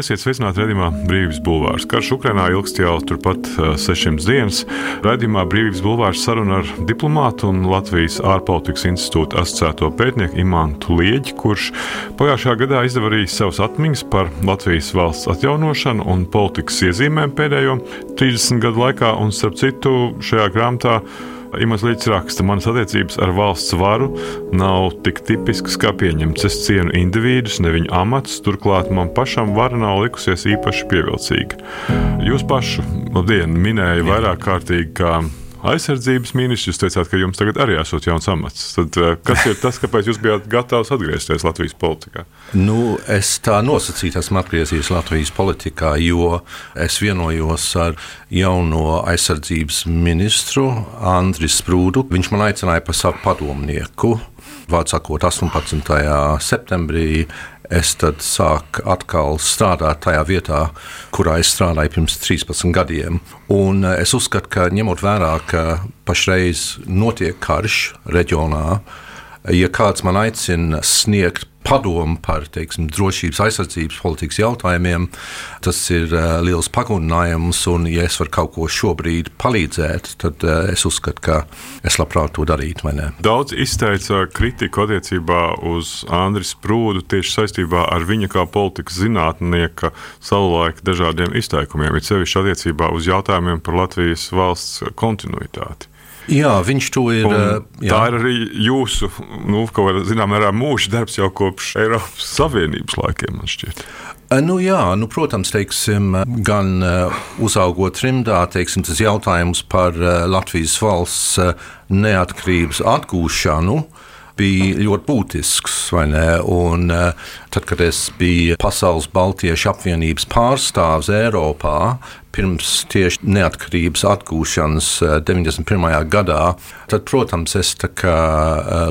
esiet sveicināti redzamā Brīvības bulvārs. Karš Ukrainā ilgst jau turpat 600 dienas. Redzamā Brīvības bulvārs saruna ar diplomātu un Latvijas ārpolitikas institūta asociēto pētnieku Imantu Lieģi, kurš pagājušajā gadā izdeva arī savas atmiņas par Latvijas valsts atjaunošanu un politikas iezīmēm pēdējo 30 gadu laikā, un starp citu šajā grāmatā Imants raksta, manas attiecības ar valsts varu nav tik tipiskas kā pieņemts. Es cienu individus, ne viņu amatus, turklāt man pašam vara nav likusies īpaši pievilcīga. Jūs pašu labdien, minēja vairāk kārtīgi, ka aizsardzības ministrs. Jūs teicāt, ka jums tagad arī esot jauns amats. Tad, eh, kas ir tas, kāpēc jūs bijāt gatavs atgriezties Latvijas politikā? Nu, es tā nosacītu, esmu atgriezies Latvijas politikā, jo es vienojos ar jauno aizsardzības ministru Andriu Sprūdu. Viņš man aicināja par savu padomnieku. Vārds sakot, 18. septembrī es sāku atkal strādāt tajā vietā, kurā es strādāju pirms 13 gadiem. Un eh, es uzskatu, ka ņemot vērā, ka pašreiz notiek karš reģionā, ja kāds man aicina sniegt padomu par teiksim, drošības aizsardzības politikas jautājumiem. Tas ir uh, liels pagundinājums, un, ja es varu kaut ko šobrīd palīdzēt, tad uh, es uzskatu, ka es labprāt to darītu. Daudz izteica kritiku attiecībā uz Andris Prūdu tieši saistībā ar viņa kā politikas zinātnieka savulaik dažādiem izteikumiem, it sevišķi attiecībā uz jautājumiem par Latvijas valsts kontinuitāti. Jā, viņš to ir. Un eh, jā. Tā ir arī jūsu, nu, kaut kādā zināmā mērā, mūža darbs jau kopš Eiropas Savienības laikiem, man šķiet. Eh, nu, jā, nu, protams, teiksim, gan uh, uzaugot trimdā, teiksim, tas jautājums par Latvijas valsts neatkarības atgūšanu bija ļoti būtisks. Un, tad, kad es biju Pasaules Baltiešu apvienības pārstāvis Eiropā, pirms tieši neatkarības atgūšanas 91. Eh, gadā, tad, protams, es eh,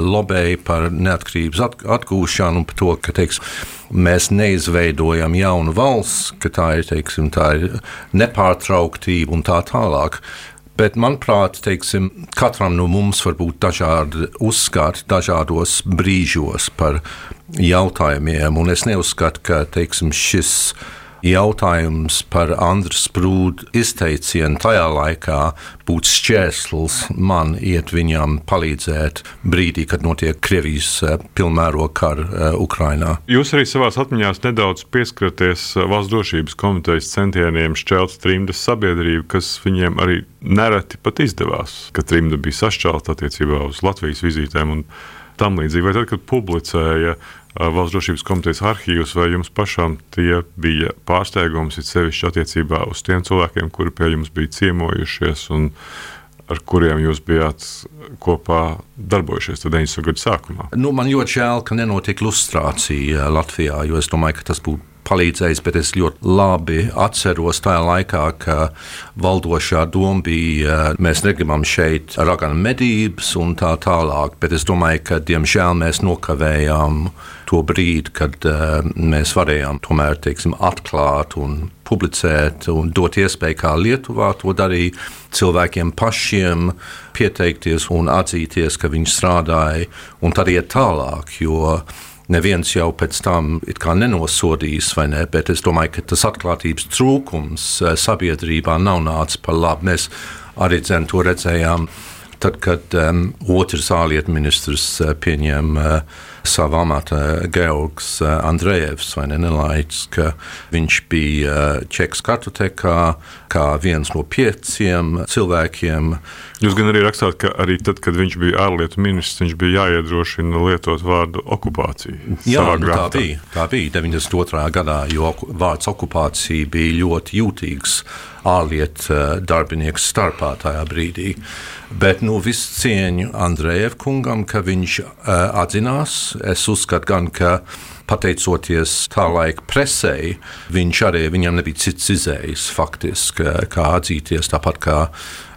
lobēju par neatkarības atgūšanu un par to, ka teiks, mēs neizveidojam jaunu valsts, ka tā ir, teiksim, tā ir nepārtrauktība un tā tālāk. Bet, manuprāt, teiksim, katram no mums var būt dažādi uzskati dažādos brīžos par jautājumiem. Es neuzskatu, ka teiksim, šis ir jautājums par Andrus Sprūdu izteicienu tajā laikā būtu šķērslis man iet viņam palīdzēt brīdī, kad notiek Krievijas eh, pilnmēroga kara uh, Ukrainā. Jūs arī savā atmiņā nedaudz pieskaraties eh, valsts drošības komitejas centieniem šķelt trimdas sabiedrību, kas viņiem arī nereti pat izdevās, ka trimda bija sašķelta attiecībā uz Latvijas vizītēm un tam līdzīgi. Vai tad, kad publicēja Valsts drošības komitejas arhīvus, vai jums pašām tie bija pārsteigums, it sevišķi attiecībā uz tiem cilvēkiem, kuri pie jums bija ciemojušies un ar kuriem jūs bijāt kopā darbojušies 90. gadu sākumā? Nu, man ļoti žēl, ka nenotika lustrācija Latvijā, jo es domāju, ka tas būtu palīdzējis, bet es ļoti labi atceros tajā laikā, ka valdošā doma bija, mēs negribam šeit raganu medības un tā tālāk, bet es domāju, ka diemžēl mēs nokavējām to brīdi, kad uh, mēs varējām tomēr teiksim, atklāt un publicēt un dot iespēju, kā Lietuvā to darīja, cilvēkiem pašiem pieteikties un atzīties, ka viņi strādāja un tad iet tālāk. Jo neviens jau pēc tam nenosodīs, vai ne? Bet es domāju, ka tas atklātības trūkums eh, sabiedrībā nav nācis par labu. Mēs arī dzen, to redzējām. Tad, kad um, otrs ārlietu ministrs uh, pieņēma uh, savu amatu Georgs Andrejevs vai nelaids, ka viņš bija Čekas kartotekā kā viens no pieciem cilvēkiem. Jūs gan arī rakstāt, ka arī tad, kad viņš bija ārlietu ministrs, viņš bija jāiedrošina lietot vārdu okupācija. Jā, nu, tā bija. Tā bija 92. gadā, jo vārds okupācija bija ļoti jūtīgs ārlietu darbinieku starpā tajā brīdī. Bet nu, visu cieņu Andrejam kungam, ka viņš uh, atzinās. Es uzskatu, gan, ka pateicoties tā laika presē, viņš arī viņam nebija cits izējis faktiski, kā atzīties, tāpat kā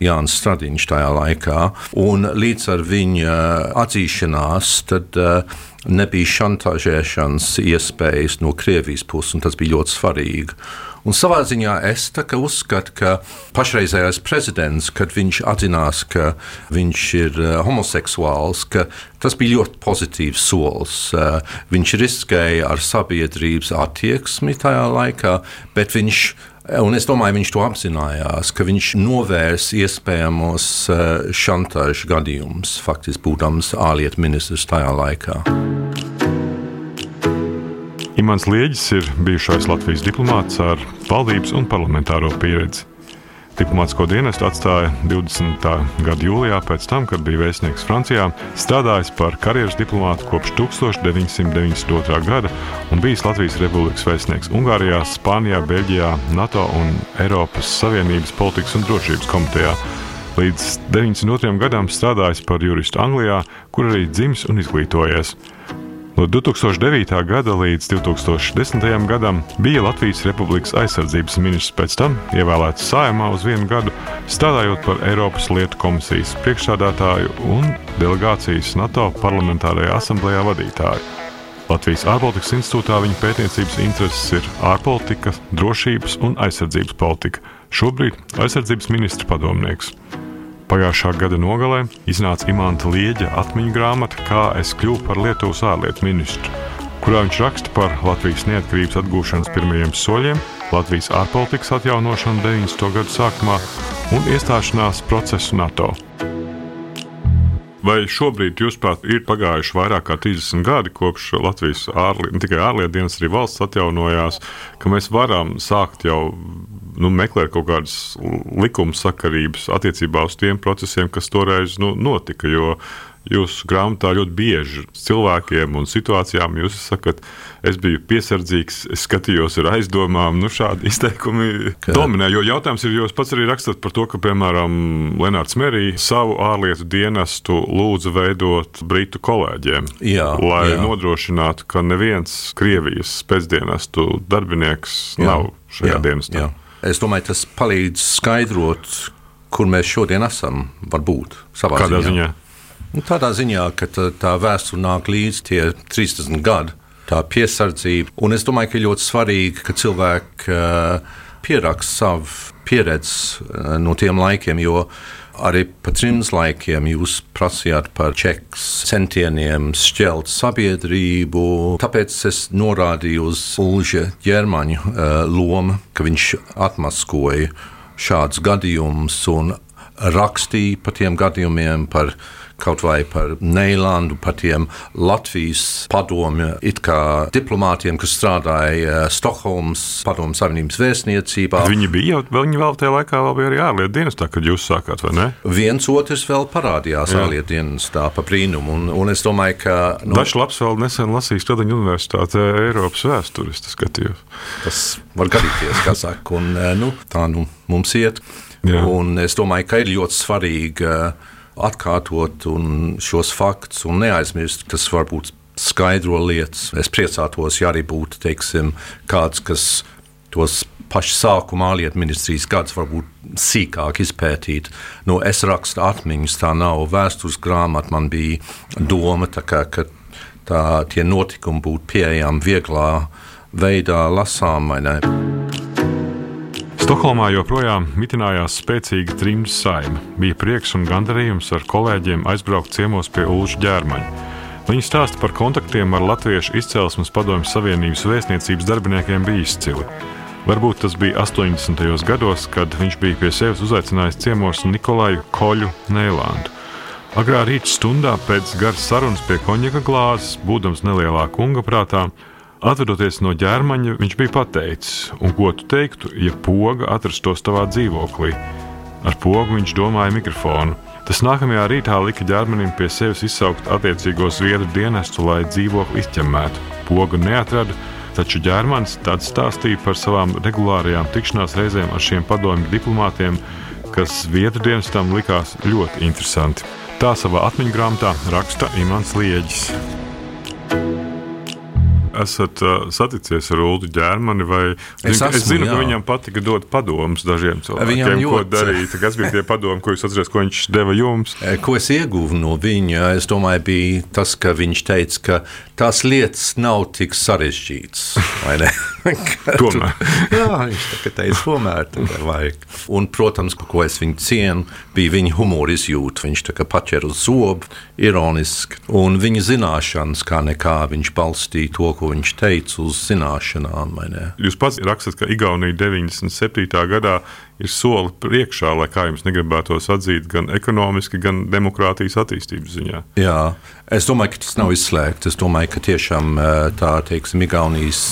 Jānis Stradiņš tajā laikā. Un līdz ar viņa atzīšanās, tad uh, nebija šantāžēšanas iespējas no Krievijas puses, un tas bija ļoti svarīgi. Un savā ziņā es uzskatu, ka pašreizējais prezidents, kad viņš atzinās, ka viņš ir uh, homoseksuāls, ka tas bija ļoti pozitīvs solis. Uh, viņš riskēja ar sabiedrības attieksmi tajā laikā, bet viņš Un es domāju, viņš to apzinājās, ka viņš novērs iespējamos šantāžu gadījumus, faktiski būdams ārlietu ministrs tajā laikā. Imants Lieģis ir bijušais Latvijas diplomāts ar valdības un parlamentāro pieredzi. Diplomātsko dienestu atstāja 20. gada jūlijā, pēc tam, kad bija vēstnieks Francijā, strādājis par karjeras diplomātu kopš 1992. gada un bijis Latvijas Republikas vēstnieks Ungārijā, Spānijā, Beļģijā, NATO un Eiropas Savienības politikas un drošības komitejā. Līdz 92. gadam strādājis par juristu Anglijā, kur arī dzimis un izglītojies. No 2009. gada līdz 2010. gadam bija Latvijas Republikas aizsardzības ministrs, pēc tam ievēlēts Sājumā uz vienu gadu, strādājot par Eiropas lietu komisijas priekšstādātāju un delegācijas NATO parlamentārajā asamblējā vadītāju. Latvijas ārpolitikas institūtā viņa pētniecības intereses ir ārpolitika, drošības un aizsardzības politika. Šobrīd aizsardzības ministra padomnieks. Pagājušā gada nogalē iznāca Imants Lieģa atmiņu grāmata Kā es kļuvu par Lietuvas ārlietu ministru, kurā viņš raksta par Latvijas neatkarības atgūšanas pirmajiem soļiem, Latvijas ārpolitikas atjaunošanu 90. gadu sākumā un iestāšanās procesu NATO. Vai šobrīd, jūsuprāt, ir pagājuši vairāk kā 30 gadi kopš Latvijas ārlietu, ne tikai ārlietu dienas, arī valsts atjaunojās, ka mēs varam sākt jau nu, meklēt kaut kādas likuma sakarības attiecībā uz tiem procesiem, kas toreiz nu, notika. Jo jūsu grāmatā ļoti bieži cilvēkiem un situācijām jūs sakat, es biju piesardzīgs, es skatījos ar aizdomām. Nu, šādi izteikumi Kā? dominē. Jo jautājums ir, jūs pats arī rakstat par to, ka, piemēram, Lenārds Merī savu ārlietu dienestu lūdza veidot britu kolēģiem, jā, lai jā. nodrošinātu, ka neviens Krievijas pēcdienestu darbinieks jā, nav šajā jā, dienestā. Jā. Es domāju, tas palīdz skaidrot, kur mēs šodien esam. Varbūt Kādā ziņā? ziņā? Nu, tādā ziņā, ka tā, tā vēsture nāk līdzi tie 30 gadi, tā piesardzība. Un es domāju, ka ļoti svarīgi, ka cilvēki uh, pieraksta savu pieredzi uh, no tiem laikiem, jo Arī pa trims laikiem jūs prasījāt par čeks centieniem šķelt sabiedrību. Tāpēc es norādīju uz Ulža ģermaņa uh, lomu, ka viņš atmaskoja šādus gadījumus un rakstīja par tiem gadījumiem, par kaut vai par Neilandu, par tiem Latvijas padomju diplomātiem, kas strādāja eh, Stokholmas padomju savienības vēstniecībā. Viņi bija jau, viņi vēl tajā laikā vēl bija arī ārlietu dienestā, kad jūs sākāt, vai ne? Viens otrs vēl parādījās Jā. ārlietu dienestā pa brīnumu, un, un es domāju, ka... Nu, Dažs labs vēl nesen lasīja Stradiņu universitātē Eiropas vēstures, tas skatījos. Tas var gadīties, kā saka, un eh, nu, tā nu mums iet. Jā. Un es domāju, ka ir ļoti svarīgi uh, atkārtot šos faktus un neaizmirst, kas varbūt skaidro lietas. Es priecātos, ja arī būtu teiksim, kāds, kas tos pašus sākuma ārlietu ministrijas gadus varbūt sīkāk izpētīt. Nu, es rakstu atmiņas, tā nav vēstures grāmata. Man bija doma, kā, ka tā, tie notikumi būtu pieejami vieglā veidā, lasām vai ne. Stokholmā joprojām mitinājās spēcīga trimdas saime. Bija prieks un gandarījums ar kolēģiem aizbraukt ciemos pie Ulža ģērmaņa. Viņi stāsta par kontaktiem ar Latviešu izcelsmes padomju Savienības vēstniecības darbiniekiem bija izcili. Varbūt tas bija 80. gados, kad viņš bija pie sevis uzaicinājis ciemos Nikolaju Koļu Neilandu. Agrā rīta stundā pēc garas sarunas pie konjaka glāzes, būdams nelielā kunga prātā, Atvadoties no ģermaņa, viņš bija pateicis, un ko tu teiktu, ja poga atrastos tavā dzīvoklī? Ar pogu viņš domāja mikrofonu. Tas nākamajā rītā lika ģermanim pie sevis izsaukt attiecīgo zviedru dienestu, lai dzīvokli izķemmētu. Pogu neatrada, taču ģermanis tad stāstīja par savām regulārajām tikšanās reizēm ar šiem padomju diplomātiem, kas zviedru dienestam likās ļoti interesanti. Tā savā atmiņu grāmatā raksta Imants Lieģis esat uh, saticies ar Ulu ģērmani? Es, esmu, es zinu, jā. ka viņam patika dot padomus dažiem cilvēkiem, ko darīt. Kas bija tie padomi, ko jūs atcerat, ko viņš deva jums? Ko es ieguvu no viņa? Es domāju, bija tas, ka viņš teica, ka tās lietas nav tik sarežģītas. tomēr. jā, viņš tā teica, tomēr tā vajag. Un, protams, ko es viņu cienu, bija viņa humora izjūta. Viņš tā kā paķer uz zobu, ironiski, un viņa zināšanas, kā nekā viņš balstīja to, ko viņš teica, uz zināšanām. Jūs pats rakstat, ka Igaunija 97. gadā ir soli priekšā, lai kā jums negribētos atzīt, gan ekonomiski, gan demokrātijas attīstības ziņā. Jā, es domāju, ka tas nav izslēgts. Es domāju, ka tiešām tā, teiksim, Igaunijas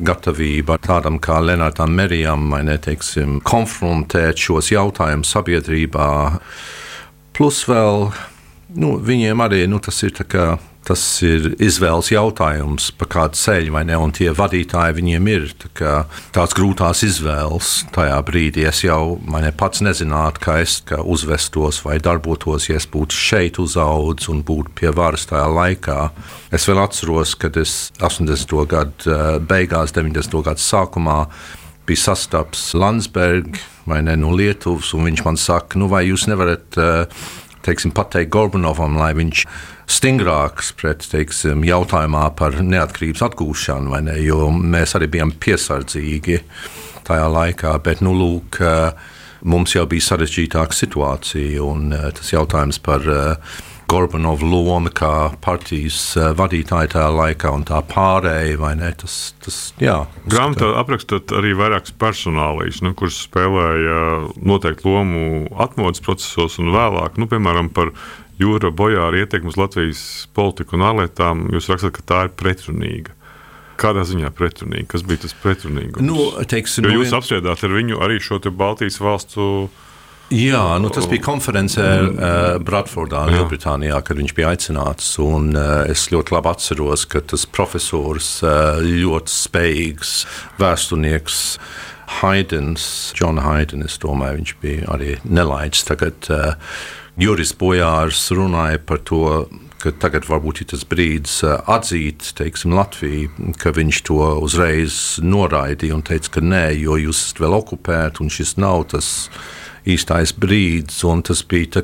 gatavība tādam kā Lenātam Merijam, vai neteiksim, konfrontēt šos jautājumus sabiedrībā. Plus vēl nu, viņiem arī nu, tas ir tas ir izvēles jautājums, pa kādu ceļu vai ne. Un tie vadītāji viņiem ir tā tāds grūtās izvēles tajā brīdī. Es jau ne, pats nezinātu, kā es kā uzvestos vai darbotos, ja es būtu šeit uzaugusi un būtu pie varas tajā laikā. Es vēl atceros, kad es 80. gadu eh, beigās, 90. gadu sākumā bija sastaps Landsbergs vai ne no Lietuvas, un viņš man saka, nu vai jūs nevarat uh, teiksim, pateikt Gorbunovam, lai viņš stingrāks pret teiksim, jautājumā par neatkarības atgūšanu, ne, jo mēs arī bijām piesardzīgi tajā laikā. Bet, nu, lūk, mums jau bija sarežģītāka situācija, un tas jautājums par Gorbanova loma kā partijas vadītāja tajā laikā un tā pārēja, vai ne? Tas, tas jā. Grāmatā aprakstot arī vairākas personālijas, nu, kuras spēlēja noteiktu lomu atmodas procesos un vēlāk, nu, piemēram, par jūra bojāra ietekmi uz Latvijas politiku un ārlietām. Jūs rakstat, ka tā ir pretrunīga. Kādā ziņā pretrunīga? Kas bija tas pretrunīgums? Nu, teiksim, jo jūs apspriedāt ar viņu arī šo Baltijas valstu Jā, nu tas bija konferencē uh, Bradfordā, Lielbritānijā, kad viņš bija aicināts. Un, uh, es ļoti labi atceros, ka tas profesors, uh, ļoti spējīgs vēsturnieks, Haidens, Džona Haidens, domāju, viņš bija arī nelaids. Tagad uh, Juris Bojārs runāja par to, ka tagad varbūt ir tas brīdis atzīt teiksim, Latviju, ka viņš to uzreiz noraidīja un teica, ka nē, jo jūs esat vēl okupēti un šis nav tas īstais brīdis, un tas bija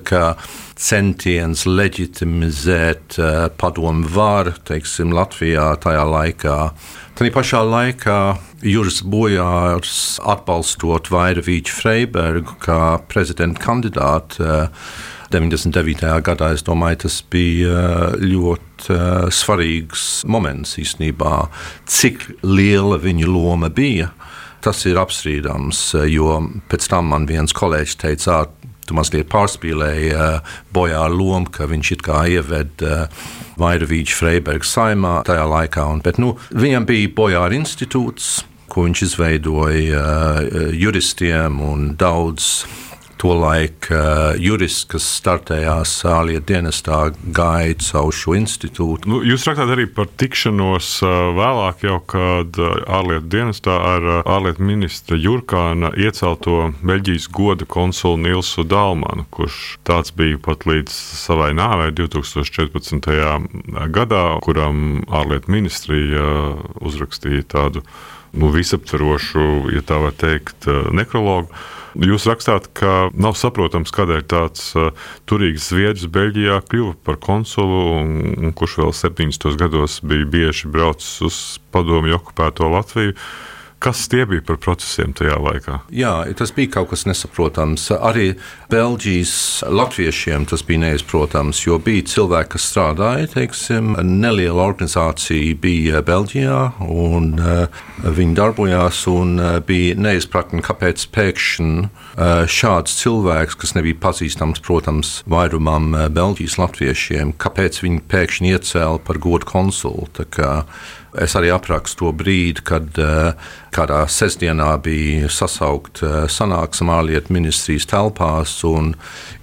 centiens leģitimizēt uh, padomu varu teiksim, Latvijā tajā laikā. Tā pašā laikā Juris Bojārs atbalstot Vairavīču Freibergu kā prezidenta kandidātu. Uh, 99. gadā es domāju, tas bija ļoti uh, svarīgs moments īstenībā, cik liela viņa loma bija tas ir apstrīdams, jo pēc tam man viens kolēģis teica, tu mazliet pārspīlēji uh, bojā lomu, ka viņš it kā ieved uh, Vairavīču Freiberga saimā tajā laikā. Un, bet, nu, viņam bija bojāra institūts, ko viņš izveidoja uh, juristiem un daudz Tolaik uh, jurists, kas startējās ārlietu dienestā, gaida savu šo institūtu. Nu, jūs rakstāt arī par tikšanos uh, vēlāk, jau kad uh, ārlietu dienestā ar ārlietu ministra Jurkāna iecelto Beļģijas goda konsulu Nilsu Dalmanu, kurš tāds bija pat līdz savai nāvei 2014. gadā, kuram ārlietu ministrija uzrakstīja tādu nu, visaptverošu, ja tā var teikt, nekrologu. Jūs rakstāt, ka nav saprotams, kādēļ tāds uh, turīgs zviedrs Beļģijā kļuva par konsulu, un, un kurš vēl 70. gados bija bieži braucis uz padomju okupēto Latviju. Kas tie bija par procesiem tajā laikā? Jā, tas bija kaut kas nesaprotams. Arī Beļģijas latviešiem tas bija neizprotams, jo bija cilvēki, kas strādāja, teiksim, neliela organizācija bija Beļģijā, un uh, viņi darbojās, un uh, bija neizpratni, kāpēc pēkšņi uh, šāds cilvēks, kas nebija pazīstams, protams, vairumam Beļģijas latviešiem, kāpēc viņi pēkšņi iecēla par godu konsulu. Es arī aprakstu to brīdi, kad uh, kādā sestdienā bija sasaukt uh, sanāksme ārlietu ministrijas telpās un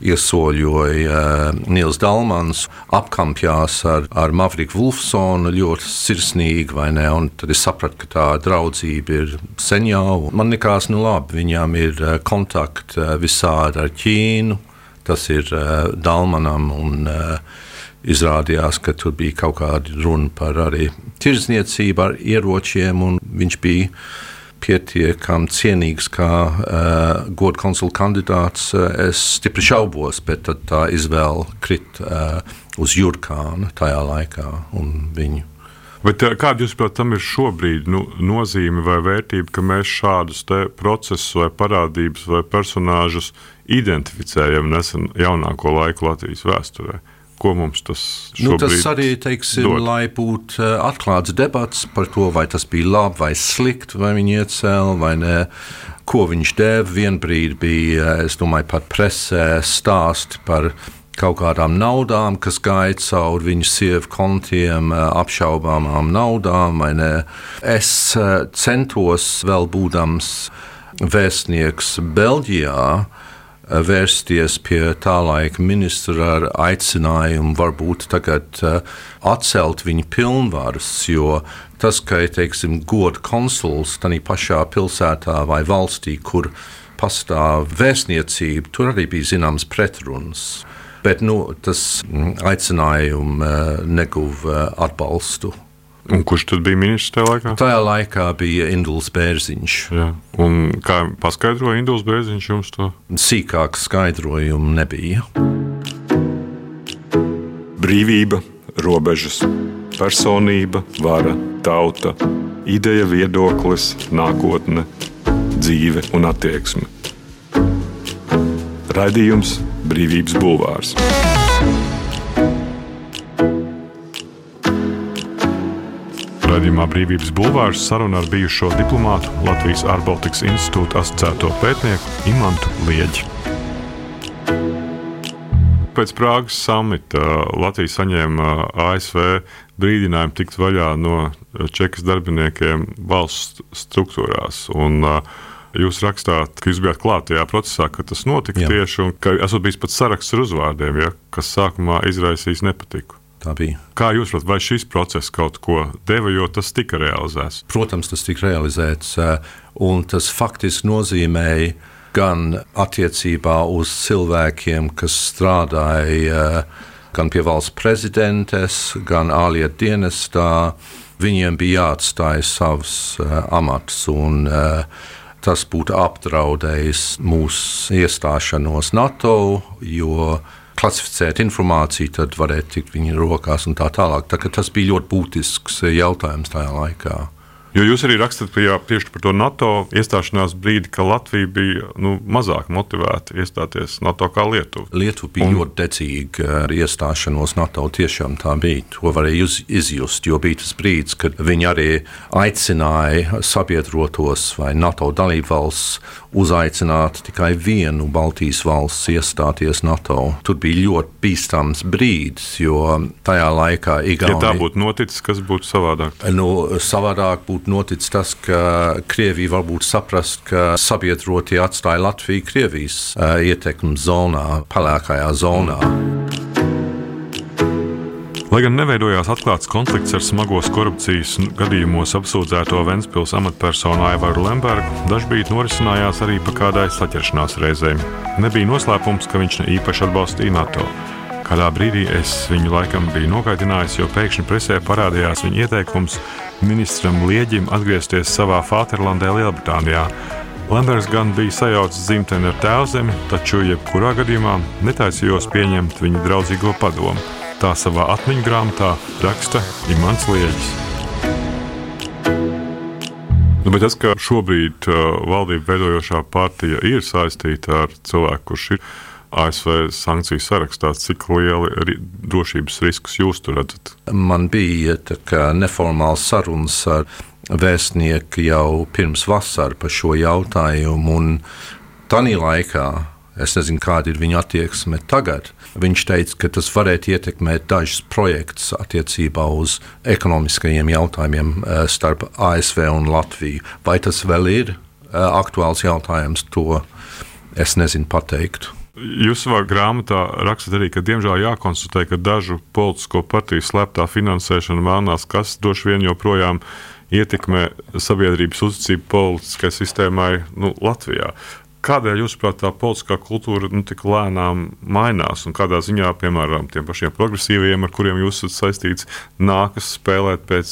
iesoļoja uh, Nils Dalmans, apkampjās ar, ar Mavriku Wolfsonu ļoti sirsnīgi, vai ne? Un tad es sapratu, ka tā draudzība ir sen jau. Man likās, nu labi, viņām ir kontakti visādi ar Ķīnu, tas ir Dalmanam un izrādījās, ka tur bija kaut kāda runa par arī tirdzniecību ar ieročiem, un viņš bija pietiekami cienīgs kā uh, godu konsula kandidāts. Es stipri šaubos, bet tā izvēle krita uh, uz Jurkānu tajā laikā un viņu Bet kāda, jūsuprāt, tam ir šobrīd nu, nozīme vai vērtība, ka mēs šādus procesus vai parādības vai personāžus identificējam nesen jaunāko laiku Latvijas vēsturē? Ko mums tas nu, tas arī teiksim, dod? lai būtu uh, atklāts debats par to, vai tas bija labi vai slikti, vai viņi iecēla vai nē. Ko viņš dēva? Vienbrīd bija, es domāju, pat presē stāsti par kaut kādām naudām, kas gāja cauri viņu sievu kontiem, eh, apšaubāmām naudām. Es eh, centos, vēl būdams vēstnieks Beļģijā, eh, vērsties pie tā laika ministra ar aicinājumu varbūt tagad atcelt viņa pilnvaras, jo tas, ka teiksim, goda konsuls tajā pašā pilsētā vai valstī, kur pastāv vēstniecība, tur arī bija zināms pretruns bet nu, tas mm, aicinājums eh, neguva eh, atbalstu. Un kurš tad bija ministrs tajā laikā? Tajā laikā bija Induls Bērziņš. Jā. Un kā paskaidroja Induls Bērziņš jums to? Sīkāk skaidrojumu nebija. Brīvība, robežas, personība, vara, tauta, ideja, viedoklis, nākotne, dzīve un attieksme. Raidījums Brīvības Bulvārs. Radījumā Brīvības Bulvārs saruna ar bijušo diplomātu Latvijas ārpolitikas institūta asociēto pētnieku Imantu Lieģi. Pēc Prāgas samita Latvija saņēma ASV brīdinājumu tikt vaļā no čekas darbiniekiem valsts struktūrās. Un, uh, Jūs rakstāt, ka jūs bijāt klāt tajā procesā, kad tas notika Jā. tieši, un ka esat bijis pat saraksts ar uzvārdiem, ja, kas sākumā izraisīs nepatiku. Tā bija. Kā jūs saprotat, vai šis process kaut ko deva, jo tas tika realizēts? Protams, tas tika realizēts, eh, un tas faktiski nozīmēja gan attiecībā uz cilvēkiem, kas strādāja eh, gan pie valsts prezidentes, gan ārlietu dienestā. Viņiem bija jāatstāj savs uh, amats. Un, tas būtu apdraudējis mūsu iestāšanos NATO, jo klasificēt informāciju, tad varētu tikt viņa rokās un tā tālāk. Tā, tas bija ļoti būtisks jautājums tajā laikā. Jo jūs arī rakstat jā, tieši par to NATO iestāšanās brīdi, ka Latvija bija nu, mazāk motivēta iestāties NATO kā Lietuva. Lietuva bija un... ļoti decīga ar iestāšanos NATO. Tiešām tā bija. To varēja izjust, jo bija tas brīdis, kad viņi arī aicināja sabiedrotos vai NATO dalību valsts uzaicināt tikai vienu Baltijas valsts iestāties NATO. Tur bija ļoti bīstams brīdis, jo tajā laikā Igaunija. Ja tā būtu noticis, kas būtu savādāk? Nu, savādāk būtu noticis tas, ka Krievija varbūt saprast, ka sabiedrotie atstāja Latviju Krievijas uh, ietekmes zonā, pelēkajā zonā. Mm. Lai gan neveidojās atklāts konflikts ar smagos korupcijas gadījumos apsūdzēto Ventspils amatpersonu Aivaru Lembergu, dažkārt norisinājās arī pa kādai saķeršanās reizei. Nebija noslēpums, ka viņš ne īpaši atbalstīja NATO. Kādā brīdī es viņu laikam biju nogaitinājis, jo pēkšņi presē parādījās viņa ieteikums ministram Lieģim atgriezties savā Fāterlandē, Lielbritānijā. Lembergs gan bija sajaucis dzimteni ar tēvzemi, taču jebkurā gadījumā netaisījos pieņemt viņa draudzīgo padomu. Tā savā atmiņu grāmatā raksta Imants Lieģis. Nu, bet tas, ka šobrīd uh, valdību veidojošā partija ir saistīta ar cilvēku, kurš ir ASV sankciju sarakstā, cik lieli ri drošības riskus jūs tur redzat? Man bija neformāls sarunas ar vēstnieku jau pirms vasaras par šo jautājumu, un tādā laikā es nezinu, kāda ir viņa attieksme tagad. Viņš teica, ka tas varētu ietekmēt dažus projektus attiecībā uz ekonomiskajiem jautājumiem eh, starp ASV un Latviju. Vai tas vēl ir eh, aktuāls jautājums, to es nezinu pateikt. Jūs savā grāmatā rakstat arī, ka diemžēl jākonstatē, ka dažu politisko partiju slēptā finansēšana melnās kastes droši vien joprojām ietekmē sabiedrības uzticību politiskai sistēmai nu, Latvijā. Kādēļ, jūsuprāt, tā politiskā kultūra nu, tik lēnām mainās un kādā ziņā, piemēram, tiem pašiem progresīviem, ar kuriem jūs esat saistīts, nākas spēlēt pēc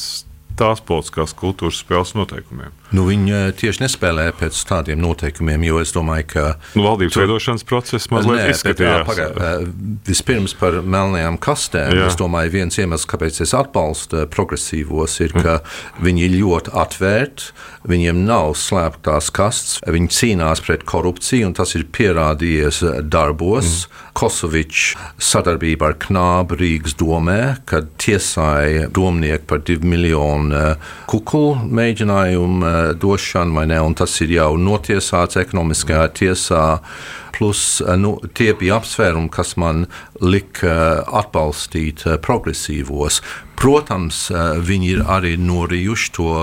tās politiskās kultūras spēles noteikumiem? Nu, viņi eh, tieši nespēlē pēc tādiem noteikumiem, jo es domāju, ka. Nu, valdības tur... veidošanas process mazliet izskatījās. Paga, vispirms par melnajām kastēm. Jā. Es domāju, viens iemesls, kāpēc es atbalstu progresīvos, ir, ka mm. viņi ir ļoti atvērti, viņiem nav slēptās kastes, viņi cīnās pret korupciju, un tas ir pierādījies darbos. Mm. Kosovičs sadarbība ar Knābu Rīgas domē, kad tiesāja domnieku par divu miljonu kukulu mēģinājumu došanu, vai ne? Un tas ir jau notiesāts ekonomiskajā tiesā. Plus, nu, tie bija apsvērumi, kas man lika atbalstīt progresīvos. Protams, viņi ir arī norījuši to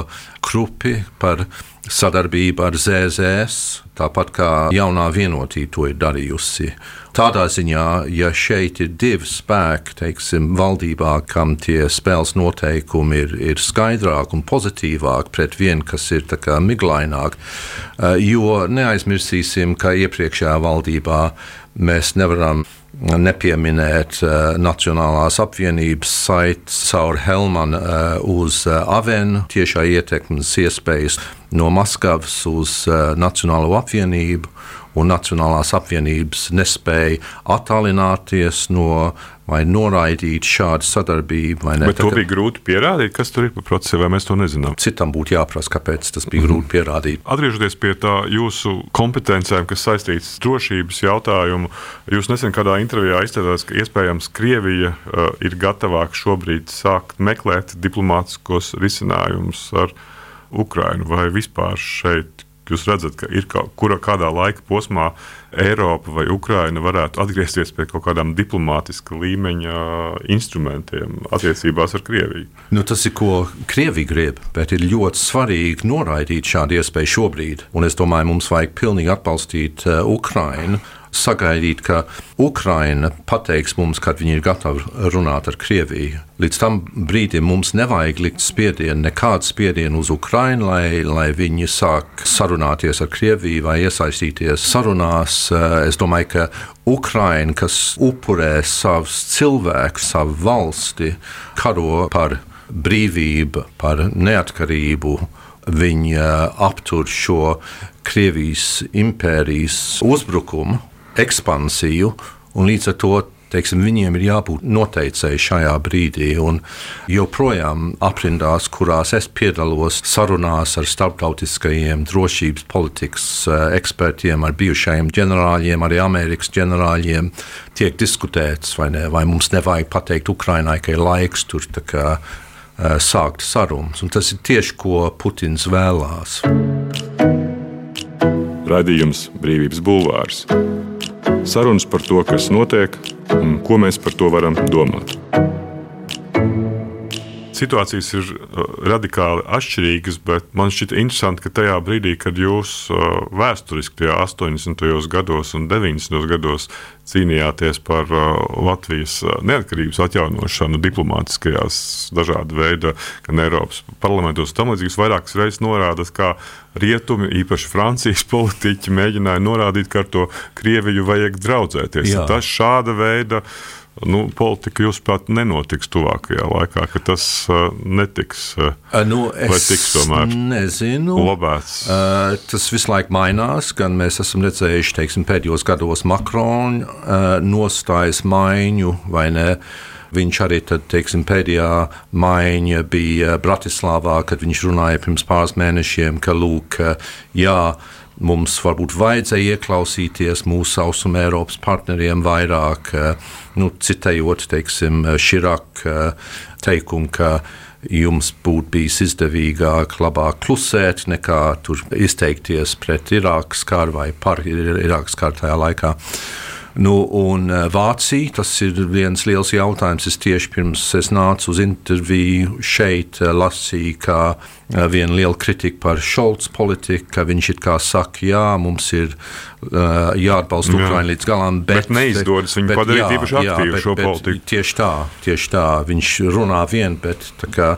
krupi par sadarbību ar ZZS, tāpat kā jaunā vienotība to ir darījusi. Tādā ziņā, ja šeit ir divi spēki, teiksim, valdībā, kam tie spēles noteikumi ir, ir skaidrāki un pozitīvāki pret vienu, kas ir miglaināk, eh, jo neaizmirsīsim, ka iepriekšējā valdībā mēs nevaram nepieminēt uh, Nacionālās apvienības saiti caur Helmanu uh, uz Avenu, tiešā ietekmes iespējas no Maskavas uz uh, Nacionālo apvienību un Nacionālās apvienības nespēja attālināties no vai noraidīt šādu sadarbību. Bet to bija grūti pierādīt, kas tur ir pa procesu, vai mēs to nezinām. Citam būtu jāprasa, kāpēc tas bija mm. grūti pierādīt. Atgriežoties pie tā jūsu kompetencēm, kas saistītas ar drošības jautājumu, jūs nesen kādā intervijā izteicāt, ka iespējams Krievija uh, ir gatavāka šobrīd sākt meklēt diplomātiskos risinājumus ar Ukrainu vai vispār šeit jūs redzat, ka ir kaut kura kādā laika posmā Eiropa vai Ukraina varētu atgriezties pie kaut kādām diplomātiska līmeņa instrumentiem attiecībās ar Krieviju? Nu, tas ir, ko Krievija grib, bet ir ļoti svarīgi noraidīt šādu iespēju šobrīd. Un es domāju, mums vajag pilnīgi atbalstīt uh, Ukrainu sagaidīt, ka Ukraina pateiks mums, kad viņi ir gatavi runāt ar Krieviju. Līdz tam brīdim mums nevajag likt spiedienu, nekādu spiedienu uz Ukrainu, lai, lai viņi sāk sarunāties ar Krieviju vai iesaistīties sarunās. Es domāju, ka Ukraina, kas upurē savus cilvēkus, savu valsti, karo par brīvību, par neatkarību, viņi aptur šo Krievijas impērijas uzbrukumu ekspansiju, un līdz ar to teiksim, viņiem ir jābūt noteicēji šajā brīdī. Joprojām aprindās, kurās es piedalos sarunās ar starptautiskajiem drošības politikas eh, ekspertiem, ar bijušajiem ģenerāļiem, arī Amerikas ģenerāļiem, tiek diskutēts, vai, ne, vai mums nevajag pateikt Ukrainai, ka ir laiks tur kā, eh, sākt sarunas. Un tas ir tieši ko Putins vēlās. Radījums Brīvības Bulvārs sarunas par to, kas notiek un ko mēs par to varam domāt. Situācijas ir uh, radikāli atšķirīgas, bet man šķiet interesanti, ka tajā brīdī, kad jūs uh, vēsturiski, tajā 80. gados un 90. gados cīnījāties par uh, Latvijas uh, neatkarības atjaunošanu diplomātiskajās dažāda veida, gan Eiropas parlamentos, tam līdzīgas vairākas reizes norādāt, kā rietumi, īpaši Francijas politiķi, mēģināja norādīt, ka ar to Krieviju vajag draudzēties. Tas šāda veida nu, politika, jūsuprāt, nenotiks tuvākajā laikā, ka tas uh, netiks uh, nu, vai tiks tomēr nezinu. Lobēts. Uh, tas visu laiku mainās, gan mēs esam redzējuši teiksim, pēdējos gados Makrona uh, nostājas maiņu vai ne. Viņš arī tad, teiksim, pēdējā maiņa bija Bratislavā, kad viņš runāja pirms pāris mēnešiem, ka, lūk, jā, mums varbūt vajadzēja ieklausīties mūsu austrumu Eiropas partneriem vairāk, nu, citējot, teiksim, Širak teikumu, ka jums būtu bijis izdevīgāk, labāk klusēt, nekā tur izteikties pret Irākas karu vai par Irākas karu tajā laikā. Nu, un eh, Vācija, tas ir viens liels jautājums. Es tieši pirms es nācu uz interviju šeit, eh, lasīju, ka eh, viena liela kritika par Šolts politiku, ka viņš it kā saka, jā, mums ir jāatbalsta jā. Ukraiņa līdz galam, bet, bet neizdodas viņu padarīt īpaši aktīvu jā, bet, šo bet, politiku. Tieši tā, tieši tā, viņš runā vien, bet tā kā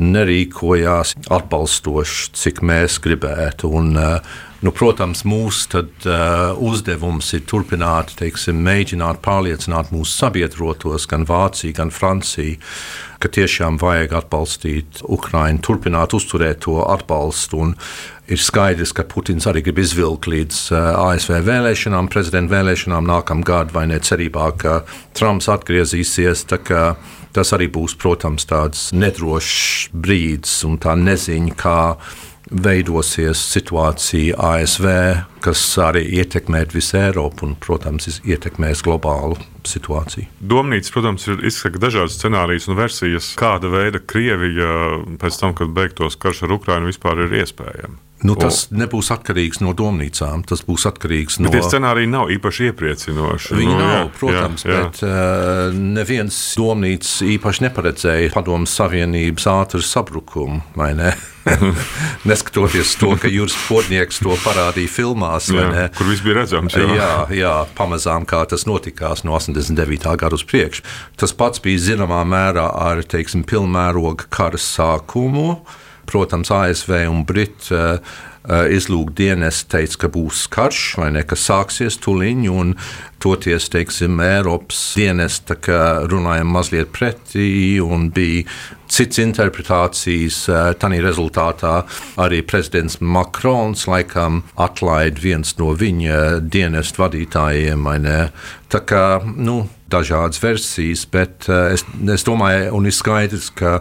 nerīkojās atbalstoši, cik mēs gribētu. Un, uh, Nu, protams, mūsu tad, uh, uzdevums ir turpināt, teiksim, mēģināt pārliecināt mūsu sabiedrotos, gan Vāciju, gan Franciju, ka tiešām vajag atbalstīt Ukraiņu, turpināt uzturēt to atbalstu. Un ir skaidrs, ka Putins arī grib izvilkt līdz uh, ASV vēlēšanām, prezidenta vēlēšanām nākamgad, vai ne cerībā, ka Trumps atgriezīsies. Tas arī būs, protams, tāds nedrošs brīdis un tā neziņa, kā veidosies situācija ASV, kas arī ietekmēs visu Eiropu un, protams, ietekmēs globālu situāciju. Domnīca, protams, ir izsaka dažādas scenārijas un versijas, kāda veida Krievija pēc tam, kad beigtos karš ar Ukrajinu vispār ir iespējama. Nu, tas o. nebūs atkarīgs no domnīcām. Tas būs atkarīgs bet no. Tie scenāriji nav īpaši iepriecinoši. Viņi nu, nav, jā, protams, jā, jā. bet uh, neviens domnīca īpaši neparedzēja Padomu Savienības ātru sabrukumu. Ne? Neskatoties to, ka Juris Pornieks to parādīja filmās, jā, kur viss bija redzams. Jā. jā, jā, pamazām kā tas notikās no 89. gada uz priekšu. Tas pats bija zināmā mērā ar teiksim, pilnmēroga kara sākumu protams, ASV un Britu uh, uh, izlūkdienas teica, ka būs karš vai ne, ka sāksies tuliņi, un toties, teiksim, Eiropas dienesta, ka runājam mazliet pretī, un bija cits interpretācijas. Uh, Tanī rezultātā arī prezidents Makrons laikam atlaid viens no viņa dienestu vadītājiem. Tā kā, nu, dažādas versijas, bet es, es domāju, un ir skaidrs, ka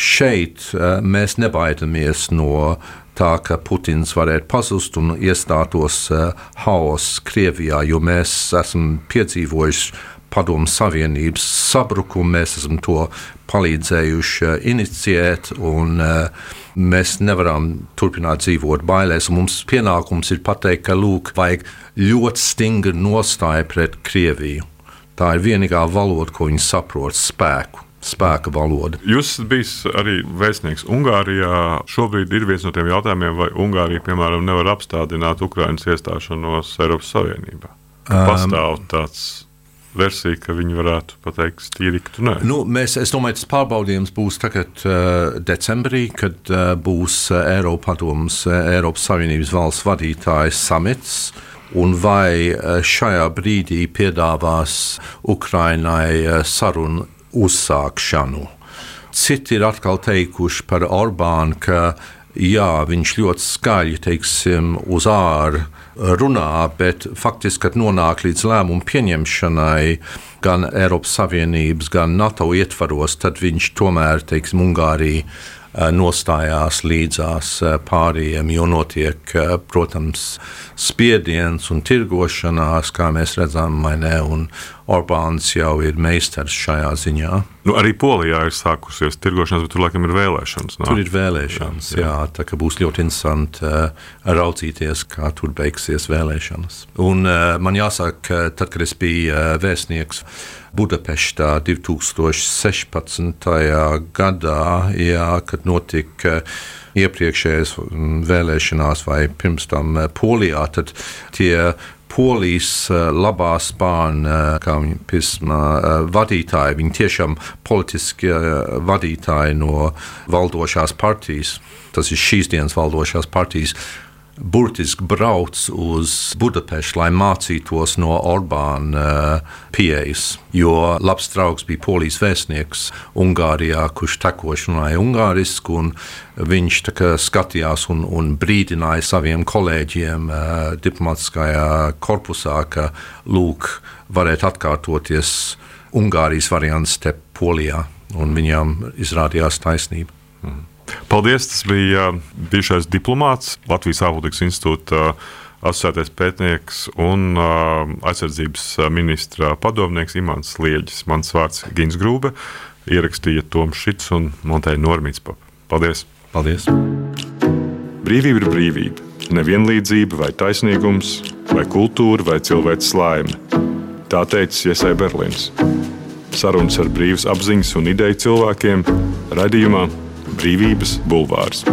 Šeit eh, mēs nebaidamies no tā, ka Putins varētu pazust un iestātos uh, haoss Krievijā, jo mēs esam piedzīvojuši Padomu Savienības sabrukumu, mēs esam to palīdzējuši uh, inicijēt. Un, Mēs nevaram turpināt dzīvot bailēs. Mums pienākums ir pateikt, ka lūk, vajag ļoti stingru nostāju pret Krieviju. Tā ir vienīgā valoda, ko viņi saprot - spēku spēka valoda. Jūs esat bijis arī vēstnieks Ungārijā. Šobrīd ir viens no tiem jautājumiem, vai Ungārija, piemēram, nevar apstādināt Ukraiņas iestāšanos Eiropas Savienībā. Um, Pastāv tāds versija, ka viņi varētu pateikt, stīri, ka tu nē. Nu, mēs, es domāju, tas pārbaudījums būs tagad uh, decembrī, kad uh, būs uh, Eiropadoms, Eiropas Savienības valsts vadītājs samits. Un vai šajā brīdī piedāvās Ukrainai sarunu uzsākšanu. Citi ir atkal teikuši par Orbānu, ka jā, viņš ļoti skaļi teiksim, uz ārā runā, bet faktiski, kad nonāk līdz lēmumu pieņemšanai gan Eiropas Savienības, gan NATO ietvaros, tad viņš tomēr, teiksim, Ungārija nostājās līdzās eh, pārējiem, jo notiek, eh, protams, spiediens un tirgošanās, kā mēs redzam, ne, un Orbāns jau ir meistars šajā ziņā. Nu, arī Polijā ir sākusies tirgošanās, bet tur laikam ir vēlēšanas. Nā? Tur ir vēlēšanas, jā, jā. jā tā kā būs ļoti interesanti uh, raudzīties, kā tur beigsies vēlēšanas. Un uh, man jāsaka, tad, kad es biju uh, vēstnieks, Budapeštā 2016. gadā, jā, kad notika iepriekšējās vēlēšanās vai pirms tam Polijā, tad tie polijas labā spāņu, kā viņi pisma, vadītāji, viņi tiešām politiski vadītāji no valdošās partijas. Tas ir šīs dienas valdošās partijas burtiski brauc uz Budapeštu, lai mācītos no Orbāna uh, pieejas. Jo labs draugs bija polijas vēstnieks Ungārijā, kurš tekoši runāja ungāriski. Viņš skatījās un, un brīdināja saviem kolēģiem uh, diplomātiskajā korpusā, ka lūk, varētu atkārtoties Ungārijas variants te Polijā. Un viņām izrādījās taisnība. Mm. Paldies! Tas bija uh, bijušais diplomāts Latvijas ārpolitikas institūta uh, asociētais pētnieks un uh, aizsardzības ministra padomnieks Imants Lieģis. Mans vārds ir Gins Grūbe, ierakstīja Toms Šits un Monteja Normīts. Paldies! Paldies! Brīvība ir brīvība. Nevienlīdzība vai taisnīgums, vai kultūra, vai cilvēks laime. Tā teica Iesai Berlīns. Sarunas ar brīvas apziņas un ideju cilvēkiem raidījumā Brīvības bulvārs.